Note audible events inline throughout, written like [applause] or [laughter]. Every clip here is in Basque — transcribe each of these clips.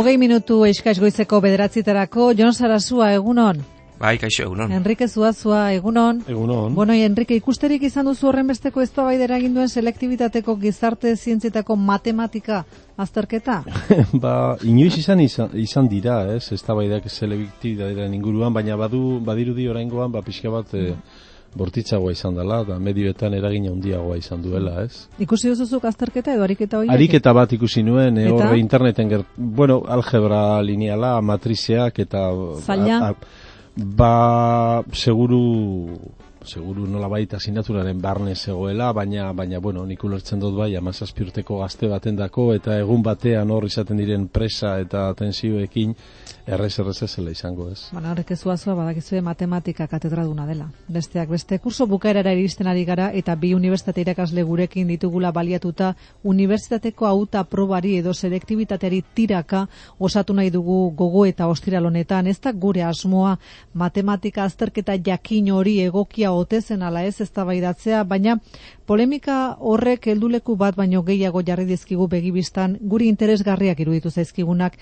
Hogei minutu eskaiz goizeko bederatziterako, Jon Sarasua, egunon? Bai, kaixo, egunon. Enrique Zuazua, egunon? Egunon. Bueno, Enrique, ikusterik izan duzu horren besteko ez baidera eginduen selektibitateko gizarte zientzietako matematika azterketa? [laughs] ba, inoiz izan, izan, izan dira, ez, ez da selektibitatearen inguruan, baina badu, badirudi oraingoan, ba, pixka bat, e, bortitzagoa izan dela, da medioetan eragin handiagoa izan duela, ez? Ikusi duzuzuk azterketa edo ariketa hori? Ariketa bat ikusi nuen, e, horre interneten, ger, bueno, algebra lineala, matrizeak, eta... Zaila? ba, seguru seguru nola baita sinaturaren barne zegoela, baina, baina bueno, nik ulertzen dut bai, amazazpi urteko gazte baten dako, eta egun batean hor izaten diren presa eta tensioekin, errez errez zela izango ez. Bueno, horrek ez zuazua badakizue matematika katedraduna dela. Besteak beste, kurso bukaerara iristen ari gara, eta bi unibertsitate irakasle gurekin ditugula baliatuta, unibertsitateko auta probari edo selektibitateari tiraka osatu nahi dugu gogo eta ostiralonetan, ez da gure asmoa matematika azterketa jakin hori egokia otezen ala ez eztabaidatzea, baina polemika horrek helduleku bat baino gehiago jarri dizkigu begibistan guri interesgarriak iruditu zaizkigunak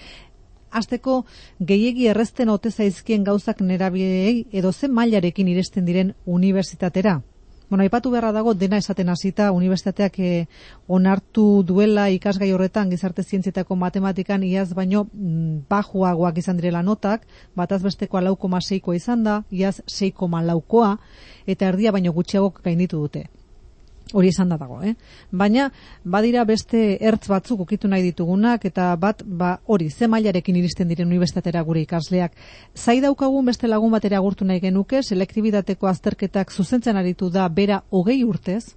Azteko gehiegi errezten ote zaizkien gauzak nerabiei edo zen mailarekin iresten diren unibertsitatera. Bueno, aipatu beharra dago dena esaten hasita unibertsitateak eh, onartu duela ikasgai horretan gizarte zientzietako matematikan iaz baino mm, bajuagoak izan direla notak, bataz besteko 4,6koa izan da, iaz 6,4koa eta erdia baino gutxiagok gainditu dute hori esan da dago, eh? Baina, badira beste ertz batzuk ukitu nahi ditugunak, eta bat, ba, hori, ze mailarekin iristen diren unibertsitatera gure ikasleak. Zai daukagun beste lagun batera agurtu nahi genuke, selektibitateko azterketak zuzentzen aritu da bera hogei urtez,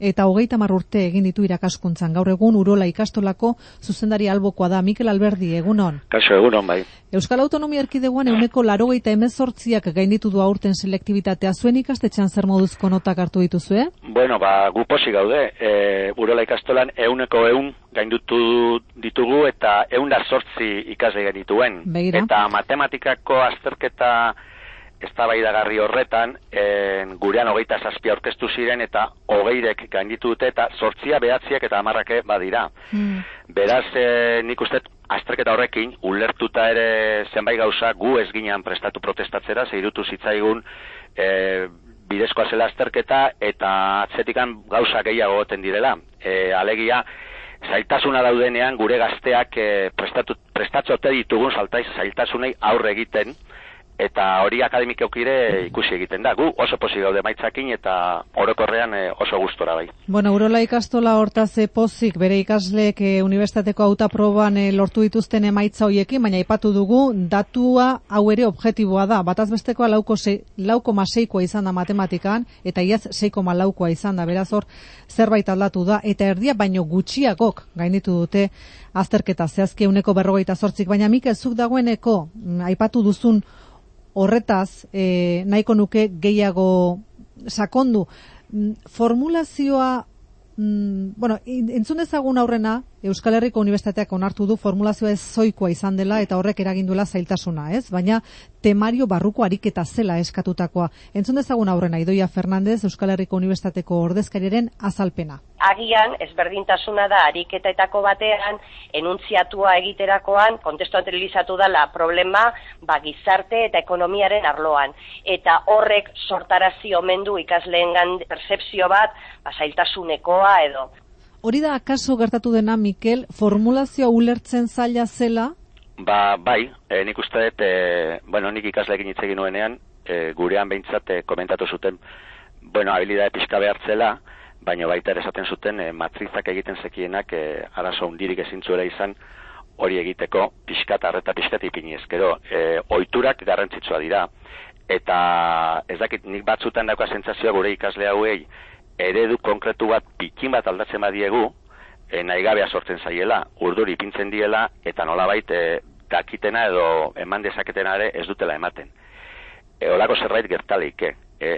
eta hogeita mar urte egin ditu irakaskuntzan. Gaur egun Urola ikastolako zuzendari albokoa da Mikel Alberdi, egunon. Kaso egunon bai. Euskal Autonomia Erkidegoan euneko larogeita emezortziak gainditu du aurten selektibitatea zuen ikastetxean zer moduzko notak hartu dituzue? Bueno, ba, guposi gaude. E, Urola ikastolan euneko eun gaindutu ditugu eta eun da sortzi ikasle genituen. Begira. Eta matematikako azterketa eztabaidagarri horretan, en, gurean hogeita zazpia orkestu ziren eta hogeirek gainditu dute eta sortzia behatziak eta amarrake badira. Hmm. Beraz, e, nik uste, azterketa horrekin, ulertuta ere zenbait gauza gu ez ginean prestatu protestatzera, zeirutu zitzaigun e, bidezkoa zela azterketa eta atzetikan gauza gehiago goten direla. E, alegia, zailtasuna daudenean gure gazteak e, prestatu, prestatzote ditugun zailtasunei aurre egiten, eta hori akademikokire ikusi egiten da. Gu oso posi gaude maitzakin eta orokorrean eh, oso gustora bai. Bueno, Urola ikastola hortaz pozik bere ikasleek e, unibertsitateko auta proban eh, lortu dituzten emaitza hoiekin, baina aipatu dugu datua hau ere objektiboa da. Bataz bestekoa lauko, se, lauko maseikoa izan da matematikan eta iaz seiko malaukoa izan da. Beraz hor zerbait aldatu da eta erdia baino gutxiagok gainditu dute azterketa zehazki uneko berrogeita zortzik. Baina Mikel, zuk dagoeneko mm, aipatu duzun horretaz e, nahiko nuke gehiago sakondu. Mm, formulazioa, mm, bueno, entzun ezagun aurrena, Euskal Herriko Unibertsitateak onartu du formulazioa ez zoikoa izan dela eta horrek eraginduela zailtasuna, ez? Baina temario barruko ariketa zela eskatutakoa. Entzun dezagun aurrena Idoia Fernandez Euskal Herriko Unibertsitateko ordezkariaren azalpena. Agian ezberdintasuna da ariketetako batean enuntziatua egiterakoan kontestu anterializatu dela problema ba, gizarte eta ekonomiaren arloan eta horrek sortarazi omendu ikasleengan percepzio bat ba, zailtasunekoa edo Hori da akaso gertatu dena, Mikel, formulazioa ulertzen zaila zela? Ba, bai, e, nik uste dut, e, bueno, nik ikasleekin hitz egin nuenean, e, gurean behintzat komentatu zuten, bueno, habilidade pixka behartzela, baina baita ere esaten zuten, e, matrizak egiten zekienak, e, arazo hundirik ezin zuela izan, hori egiteko, pixkat, arreta pixkat ipini ezkero, e, oiturak garrantzitsua dira, eta ez dakit, nik batzutan dauka sentsazioa gure ikasle hauei, eredu konkretu bat pikin bat aldatzen badiegu, e, nahi gabea sortzen zaiela, urduri ipintzen diela, eta nolabait e, dakitena edo eman dezaketena ere ez dutela ematen. E, olako zerbait gertalik, e,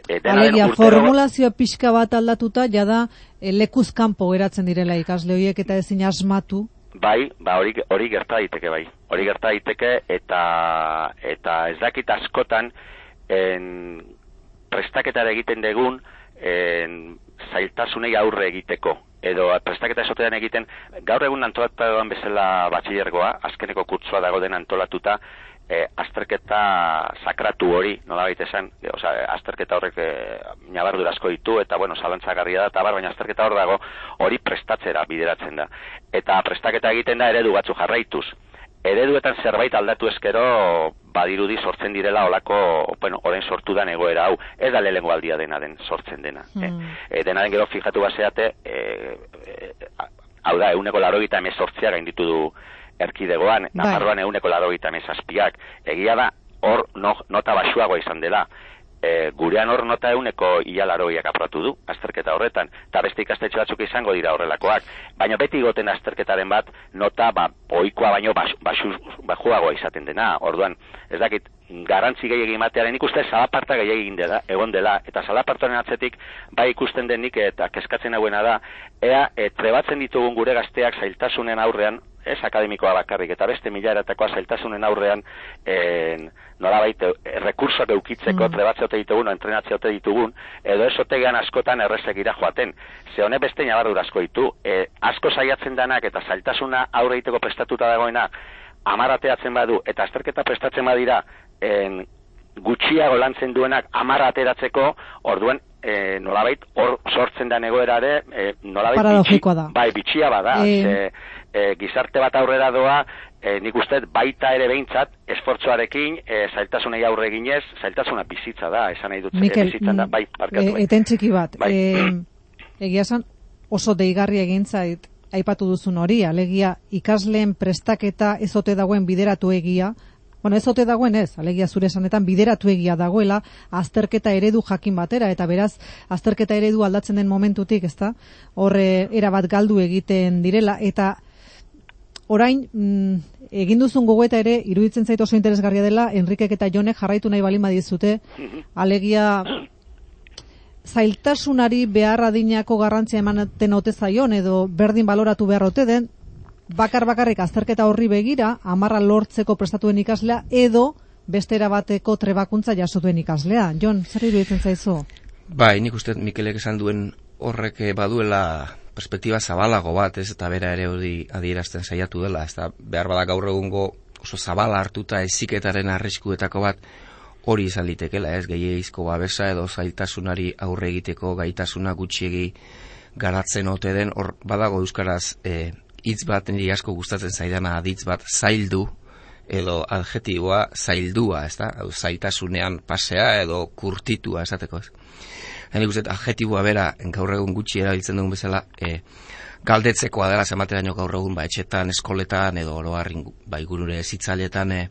e, Alegia, formulazioa pixka bat aldatuta, jada e, lekuz kanpo geratzen direla ikasle horiek eta ezin asmatu. Bai, ba hori, hori gerta daiteke bai. Hori gerta daiteke eta eta ez dakit askotan en prestaketara egiten degun en zailtasunei aurre egiteko. edo prestaketa esotean egiten, gaur egun antolatuan bezala batxilergoa, azkeneko kurtsua dago den antolatuta, e, azterketa sakratu hori, nola baita esan, e, oza, azterketa horrek e, nabardu asko ditu, eta bueno, zalantzagarria da, eta bar, baina azterketa hor dago, hori prestatzera bideratzen da. Eta prestaketa egiten da eredu batzu jarraituz. Ereduetan zerbait aldatu eskero badirudi sortzen direla olako, bueno, orain sortu da egoera hau, ez da lehengo aldia dena den sortzen dena. Eh? Hmm. E, dena den gero fijatu baseate, e, e, hau da, euneko laro gita emezortzia gainditu du erkidegoan, bai. namarroan euneko laro gita emezazpiak, egia da, hor no, nota basuago izan dela, e, gurean hor nota euneko ialaroiak apratu du, azterketa horretan, eta beste ikastetxe batzuk izango dira horrelakoak, baina beti goten azterketaren bat, nota ba, oikoa baino bas, bajuagoa izaten dena, orduan, ez dakit, garantzi gehiagin matearen ikuste salaparta gehiagin dela, egon dela, eta salapartaren atzetik, bai ikusten denik eta keskatzen hauena da, ea, e, trebatzen ditugun gure gazteak zailtasunen aurrean, ez akademikoa bakarrik, eta beste mila eratakoa zailtasunen aurrean, en, nola baita, rekursoak eukitzeko, mm. trebatze ote ditugun, o entrenatze ote ditugun, edo ez otegean askotan errezegira joaten. Ze hone beste nabardur asko ditu, e, asko saiatzen danak eta zailtasuna aurre egiteko prestatuta dagoena, amarateatzen badu, eta azterketa prestatzen badira, en, gutxiago lantzen duenak amara ateratzeko, orduen e, nolabait hor sortzen da negoerare e, nolabait bitxi, da. bai bitxia bada e... e, gizarte bat aurrera doa e, nik uste baita ere behintzat esfortzuarekin e, zailtasunei aurre eginez zailtasuna bizitza da esan nahi dut Mikel, da bai, e, bai. eten txiki bat bai. e, egia san oso deigarri egin zait aipatu duzun hori, alegia ikasleen prestaketa ezote dagoen bideratu egia, Bueno, ez ote dagoen ez, alegia zure esanetan bideratu egia dagoela, azterketa eredu jakin batera, eta beraz, azterketa eredu aldatzen den momentutik, ezta? Horre, erabat galdu egiten direla, eta orain, mm, egin duzun gogoeta ere, iruditzen zait oso interesgarria dela, Enrikek eta Jonek jarraitu nahi balima dizute, alegia, zailtasunari behar adinako garrantzia ematen ote zaion, edo berdin baloratu behar ote den, bakar bakarrik azterketa horri begira, amarra lortzeko prestatuen ikaslea, edo beste bateko trebakuntza jasotuen ikaslea. Jon, zer iruditzen zaizu? Bai, nik uste Mikelek esan duen horrek baduela perspektiba zabalago bat, ez eta bera ere hori adierazten saiatu dela, ez da behar bada gaur egungo oso zabala hartuta eziketaren arriskuetako bat hori izan litekela, ez gehiagizko babesa edo zailtasunari aurre egiteko gaitasuna gutxiegi garatzen ote den, hor badago euskaraz e, hitz bat niri asko gustatzen zaidana aditz bat zaildu edo adjetiboa zaildua, ez da? zaitasunean pasea edo kurtitua esateko, ez? Hene guztet, adjetiboa bera, gaur egun gutxi erabiltzen dugun bezala, e, galdetzekoa dela zemate daño gaur egun, ba, etxetan, eskoletan, edo oroarrin, ba, igurure zitzailetan, e,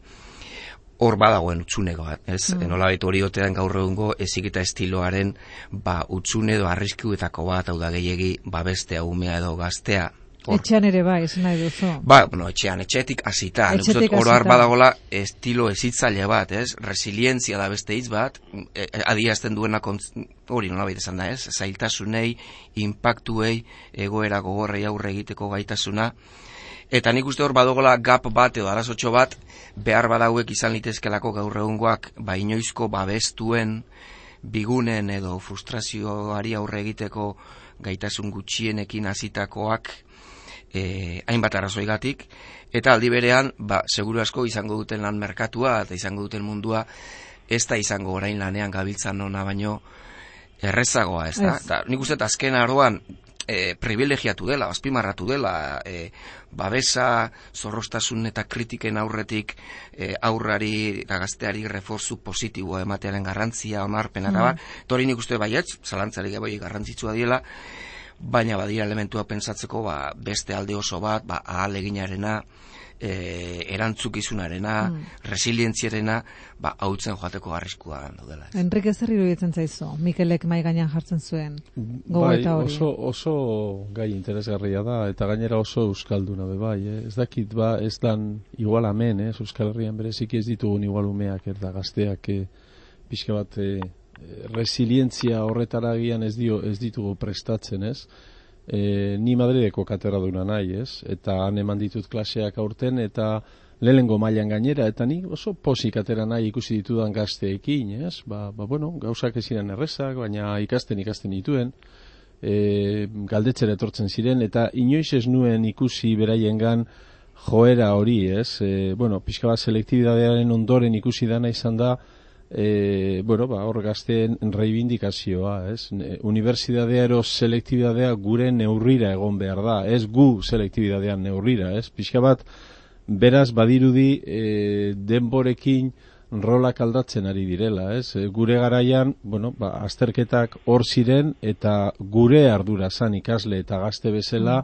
hor badagoen utxuneko, ez? Mm. Nola hori otean gaur egungo ezik eta estiloaren ba, utxune edo arriskuetako bat, hau da gehiegi, ba, beste umea edo gaztea, Etxean ere bai, esan nahi duzu. Ba, bueno, etxean, etxetik azita. Etxetik azita. Oro badagola estilo ezitzaile bat, ez? Resilientzia da beste hitz bat, e, e adiazten duena hori nola baita da, ez? Zailtasunei, impactuei, egoera gogorrei aurre egiteko gaitasuna. Eta nik uste hor badogola gap bat edo arazotxo bat, behar badauek izan litezkelako gaur egungoak, ba inoizko babestuen, bigunen edo frustrazioari aurre egiteko gaitasun gutxienekin hasitakoak e, hainbat arrazoigatik eta aldi berean ba seguru asko izango duten lan merkatua eta izango duten mundua ez da izango orain lanean gabiltzan ona baino errezagoa, ez da? Eta nik uste azken aroan e, privilegiatu dela, azpimarratu dela, e, babesa, zorrostasun eta kritiken aurretik e, aurrari eta gazteari reforzu positiboa ematearen garrantzia, onarpena, mm. tori nik uste baietz, zalantzari gabai garrantzitsua diela, baina badira elementua pentsatzeko ba, beste alde oso bat, ba, ahal eginarena, e, erantzukizunarena, mm. resilientziarena, ba, hautzen joateko arriskua daudela. Enrique zer iruditzen zaizu, Mikelek mai gainean jartzen zuen bai, hori. Oso, oso gai interesgarria da, eta gainera oso euskalduna be bai, eh? ez dakit ba, ez dan igual amen, eh? Euskal Herrian bereziki ez ditugun igual umeak, erda gazteak, eh? pixka bat, eh? Resilientzia horretara gian ez dio ez ditugu prestatzen, ez? E, ni Madrideko katedraduna nahi, ez? Eta han eman ditut klaseak aurten eta lehengo mailan gainera eta ni oso posik atera nahi ikusi ditudan gazteekin, ez? Ba, ba bueno, gauzak ez errezak, baina ikasten ikasten dituen e, galdetzera etortzen ziren, eta inoiz ez nuen ikusi beraiengan joera hori, ez? E, bueno, pixka bat selektibidadearen ondoren ikusi dana izan da, e, bueno, ba, hor gazteen reivindikazioa, ez? Unibertsidadea ero selektibidadea gure neurrira egon behar da, ez gu selektibidadean neurrira, ez? Pixka bat, beraz badirudi e, denborekin rolak aldatzen ari direla, ez? E, gure garaian, bueno, ba, azterketak hor ziren eta gure ardura zan ikasle eta gazte bezala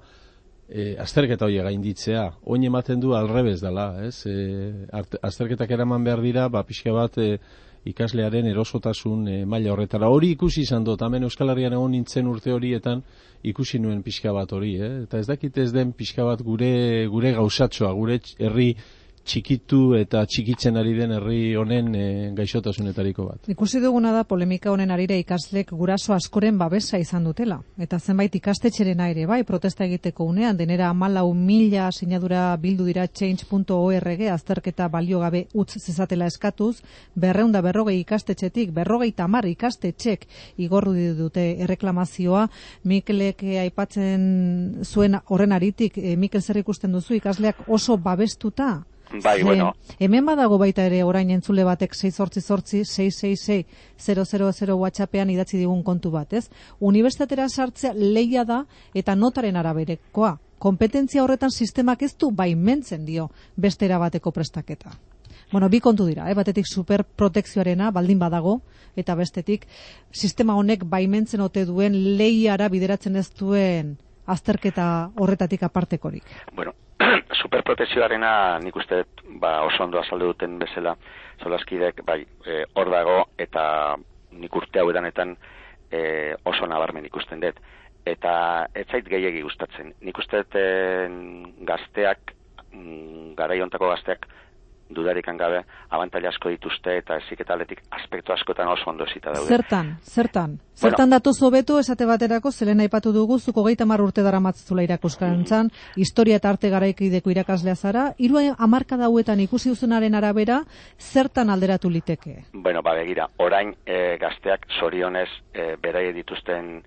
e, azterketa hori gainditzea. Oin ematen du alrebez dela, ez? E, azterketak eraman behar dira, ba, pixka bat, e, ikaslearen erosotasun e, maila horretara. Hori ikusi izan dut, hemen Euskal Herrian egon nintzen urte horietan ikusi nuen pixka bat hori, eh? eta ez dakit ez den pixka bat gure, gure gauzatxoa, gure herri txikitu eta txikitzen ari den herri honen e, gaixotasunetariko bat. Ikusi duguna da polemika honen arire ikaslek guraso askoren babesa izan dutela. Eta zenbait ikastetxeren aire, bai, protesta egiteko unean, denera amalau mila sinadura bildu dira change.org azterketa balio gabe utz zezatela eskatuz, berreunda berrogei ikastetxetik, berrogei tamar ikastetxek igorru dute erreklamazioa, Mikelek aipatzen zuen horren aritik, e, Mikel zer ikusten duzu ikasleak oso babestuta? Bai, bueno. Hemen badago baita ere orain entzule batek 688-666-000 WhatsAppean idatzi digun kontu bat, ez? Unibertsitatera sartzea leia da eta notaren araberekoa. Kompetentzia horretan sistemak ez du baimentzen dio bestera bateko prestaketa. Bueno, bi kontu dira, eh? batetik superprotekzioarena baldin badago, eta bestetik sistema honek baimentzen ote duen leiara bideratzen ez duen azterketa horretatik apartekorik. Bueno, [clears throat] superprotekzioarena nik uste ba, oso ondo azaldu duten bezala solaskidek bai e, hor dago eta nik urte hau edanetan e, oso nabarmen ikusten dut. Eta ez zait gehiagi gustatzen. Nik uste gazteak mm, garaiontako gazteak dudarik gabe abantaila asko dituzte eta eziketaletik aspektu askotan oso ondo zita daude. Zertan, zertan. Zertan bueno, datu zobetu esate baterako, zelen aipatu dugu, zuko geita urte dara matzula irakuskantzan, mm. historia eta arte garaikideko irakaslea zara, iru amarka dauetan ikusi duzunaren arabera, zertan alderatu liteke? Bueno, ba, begira, orain e, gazteak sorionez e, beraie dituzten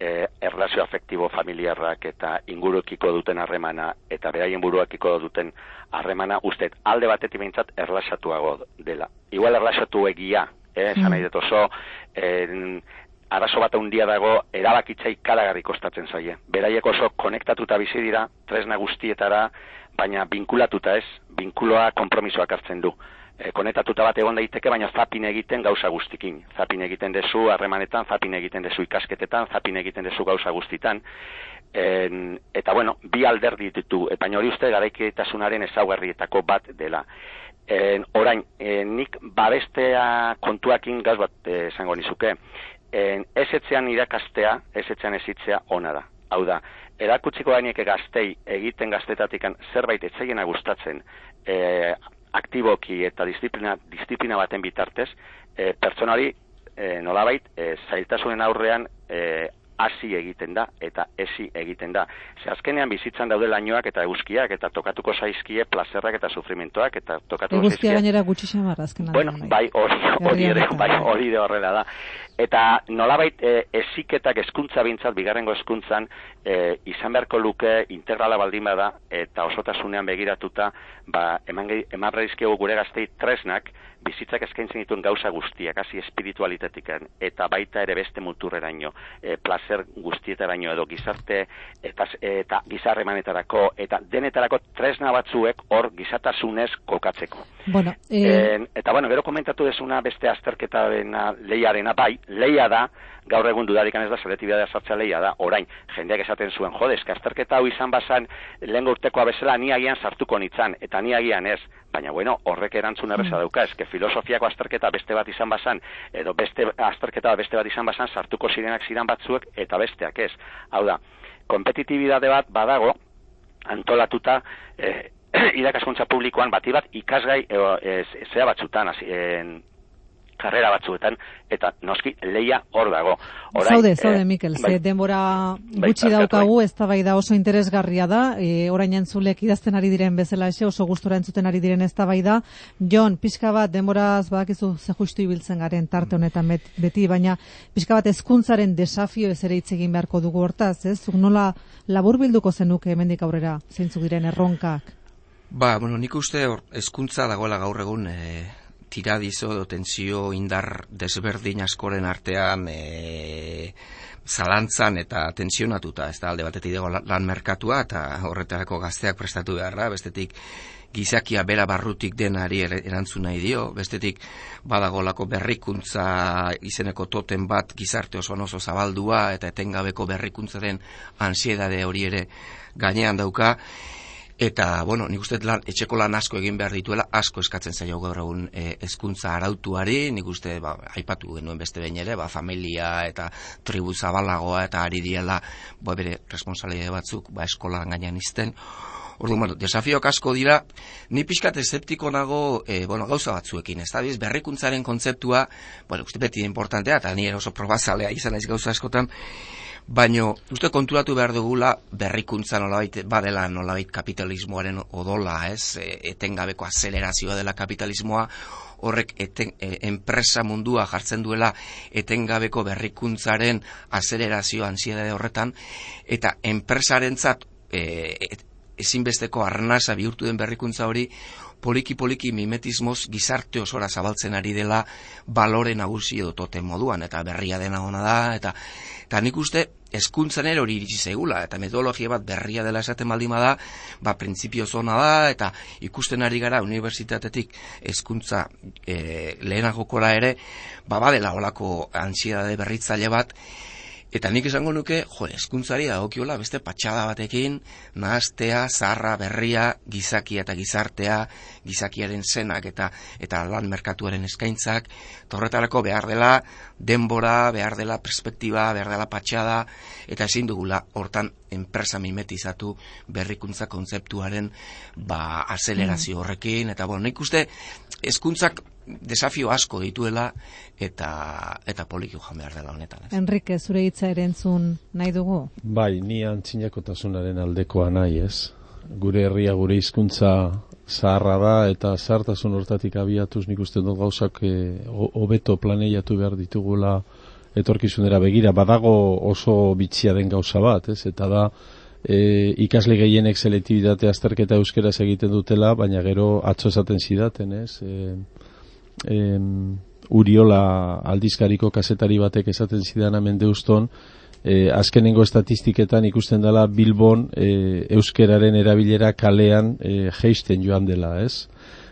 e, erlazio afektibo familiarrak eta ingurukiko duten harremana eta beraien buruakiko duten harremana uste alde batetik behintzat erlazatuago dela. Igual erlazatu egia, eh, mm. nahi dut oso, en, arazo bat handia dago erabakitzai kalagarri kostatzen zaie. Beraiek oso konektatuta bizi dira, tresna guztietara, baina binkulatuta ez, binkuloa kompromisoak hartzen du e, konetatuta bat egon daiteke, baina zapin egiten gauza guztikin. Zapin egiten dezu harremanetan, zapin egiten dezu ikasketetan, zapin egiten dezu gauza guztitan. En, eta bueno, bi alderdi ditu, eta hori uste garaiketasunaren ezaugarrietako bat dela. En, orain, en, nik babestea kontuakin gaz bat esango nizuke. En, ez etzean irakastea, ez etzean ezitzea ona da. Hau da, erakutsiko gainek gaztei egiten gaztetatikan zerbait etzaiena gustatzen, aktiboki eta disiplina, disiplina baten bitartez, e, pertsonari e, nolabait e, zailtasunen aurrean e, hasi egiten da eta esi egiten da. Ze azkenean bizitzan daude lainoak eta eguzkiak eta tokatuko zaizkie plazerrak eta sufrimentoak eta tokatuko zaizkie. Eguzkia gainera gutxi xamar azkenean. Bueno, bai, hori, hori ere, bai, hori horrela da. Eta nolabait e, eziketak eskuntza bintzat, bigarrengo eskuntzan, e, izan beharko luke integrala baldin bada eta osotasunean begiratuta, ba, eman, eman gure gaztei tresnak, bizitzak eskaintzen dituen gauza guztiak, hasi espiritualitetikan, eta baita ere beste muturreraino, e, placer guztietaraino edo gizarte eta, eta gizarremanetarako, eta denetarako tresna batzuek hor gizatasunez kokatzeko. Bueno, e... eta bueno, gero komentatu desuna beste azterketa dena leiarena, bai, leia da, gaur egun dudarikan ez da selektibitatea sartzea leia da, orain, jendeak esaten zuen, jode, azterketa hau izan bazan, lehen urtekoa bezala, ni agian sartuko nitzan, eta ni agian ez, baina bueno, horrek erantzun erreza mm. dauka, eske filosofiako azterketa beste bat izan bazan, edo beste azterketa beste bat izan bazan, sartuko zirenak ziren batzuek, eta besteak ez. Hau da, kompetitibidade bat badago, antolatuta, eh, [clears throat] irakaskuntza publikoan bati bat ikasgai e, zea batzutan, jarrera batzuetan, eta noski leia hor dago. Orain, zaude, zaude, eh, Mikel, bai, ze denbora bai, gutxi daukagu, ez da bai da oso interesgarria da, e, orain entzulek idazten ari diren bezala ese, oso gustora entzuten ari diren ez da bai da. Jon, pixka bat, denboraz badakizu ze justu ibiltzen garen tarte honetan beti, baina pixka bat ezkuntzaren desafio ez ere hitz egin beharko dugu hortaz, ez? Zuk nola labur bilduko zenuke hemendik aurrera, zeintzuk diren erronkak? Ba, bueno, nik uste hor, ezkuntza dagoela gaur egun e, tiradizo edo tensio indar desberdin askoren artean e, zalantzan eta tensionatuta, ez da alde batetik dago lan merkatua eta horretarako gazteak prestatu beharra, bestetik gizakia bera barrutik denari erantzun nahi dio, bestetik badagolako berrikuntza izeneko toten bat gizarte oso oso zabaldua eta etengabeko berrikuntzaren ansiedade hori ere gainean dauka, Eta, bueno, nik uste lan, etxeko lan asko egin behar dituela, asko eskatzen zaio gaur egun e, ezkuntza arautuari, nik uste, ba, aipatu genuen beste behin ere, ba, familia eta tribu zabalagoa eta ari diela, ba, bere responsalia batzuk, ba, eskola gainean izten. Orduan, bueno, desafio asko dira, ni pixkat eseptiko nago, e, bueno, gauza batzuekin, ez da, biz, berrikuntzaren kontzeptua, bueno, uste beti importantea, eta ni oso probazalea izan ez gauza askotan, Baino, uste konturatu behar dugula berrikuntza nolabait badela nolabait kapitalismoaren odola, ez? E, etengabeko azelerazioa dela kapitalismoa, horrek eten, e, enpresa mundua jartzen duela etengabeko berrikuntzaren azelerazio ansiedade horretan, eta enpresarentzat e, ezinbesteko arnasa bihurtu den berrikuntza hori, poliki-poliki mimetismoz gizarte osora zabaltzen ari dela balore nagusi edo toten moduan, eta berria dena ona da, eta, eta nik uste eskuntzan ere hori iritsi zaigula, eta metodologia bat berria dela esaten baldin da, ba, printzipio zona da, eta ikusten ari gara unibertsitatetik eskuntza e, lehenagokora ere, ba, badela olako ansiedade berritzaile bat, Eta nik esango nuke, jo, eskuntzari dagokiola beste patxada batekin, nahaztea, zarra, berria, gizakia eta gizartea, gizakiaren zenak eta eta lan merkatuaren eskaintzak, torretarako behar dela denbora, behar dela perspektiba, behar dela patxada, eta ezin dugula hortan enpresa mimetizatu berrikuntza kontzeptuaren ba, azelerazio mm. horrekin, eta bueno, nik uste eskuntzak desafio asko dituela eta eta poliki joan behar dela honetan. Ez. Enrique, zure hitza ere entzun nahi dugu? Bai, ni antzinakotasunaren aldekoa nahi ez. Gure herria, gure hizkuntza zaharra da eta zartasun hortatik abiatuz nik uste dut gauzak eh, hobeto e, planeiatu behar ditugula etorkizunera begira. Badago oso bitxia den gauza bat, ez? Eta da, e, ikasle gehienek selektibitate azterketa euskeraz egiten dutela, baina gero atzo esaten zidaten, ez? E, em, Uriola aldizkariko kasetari batek esaten zidan hemen deuston, e, azkenengo estatistiketan ikusten dela Bilbon e, euskeraren erabilera kalean e, geisten joan dela, ez?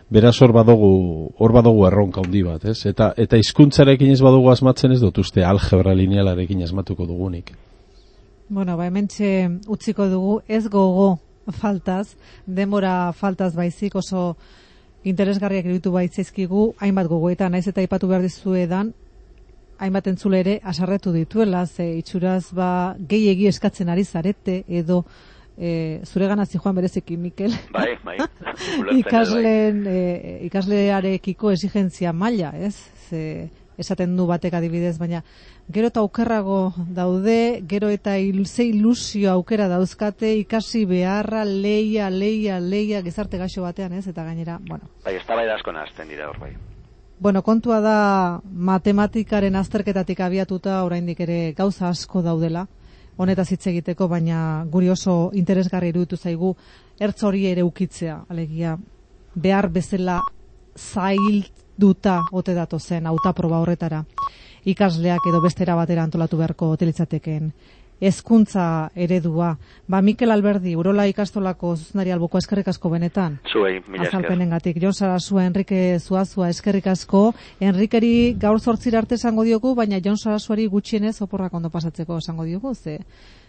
Beraz hor badugu, hor badugu erronka handi bat, ez? Eta eta hizkuntzarekin ez badugu asmatzen ez dut uste algebra linealarekin asmatuko dugunik. Bueno, ba hementxe utziko dugu ez gogo faltaz, demora faltaz baizik oso interesgarriak iruditu baitzaizkigu hainbat gogoetan naiz eta aipatu behar dizuedan hainbat entzule ere asarretu dituela ze itxuraz ba gehiegi eskatzen ari zarete edo e, zure gana joan bereziki Mikel bai, [laughs] bai. ikasleen bai. e, ikaslearekiko exigentzia maila ez ze esaten du batek adibidez, baina gero eta aukerrago daude, gero eta ilze ilusio aukera dauzkate, ikasi beharra, leia, leia, leia, gizarte gaixo batean ez, eta gainera, bueno. Bai, ez bai dasko nazten dira hor bai. Bueno, kontua da matematikaren azterketatik abiatuta oraindik ere gauza asko daudela, honetaz hitz egiteko, baina guri oso interesgarri iruditu zaigu ertz hori ere ukitzea, alegia behar bezala zail duta ote dato zen autaproba horretara. Ikasleak edo bestera batera antolatu beharko hotelitzateken hezkuntza eredua. Ba, Mikel Alberdi, Urola ikastolako zuzendari alboko eskerrik asko benetan. Zuei, mila esker. Jon Sarasua, Enrique Zuazua, eskerrik asko. Enrikeri gaur zortzir arte esango diogu, baina Jon Sarasuari gutxienez oporrak ondo pasatzeko esango diogu, ze?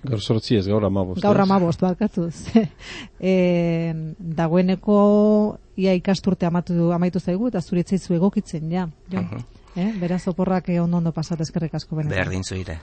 Gaur zortzi ez, gaur amabost. Gaur amabost, barkatu. e, [laughs] dagoeneko ia ikasturte amatu, amaitu zaigu, eta zuritzaizu egokitzen, ja. Jo. Uh -huh. eh? Beraz, oporrak ondo ondo pasat eskerrik asko benetan. Berdin zuire.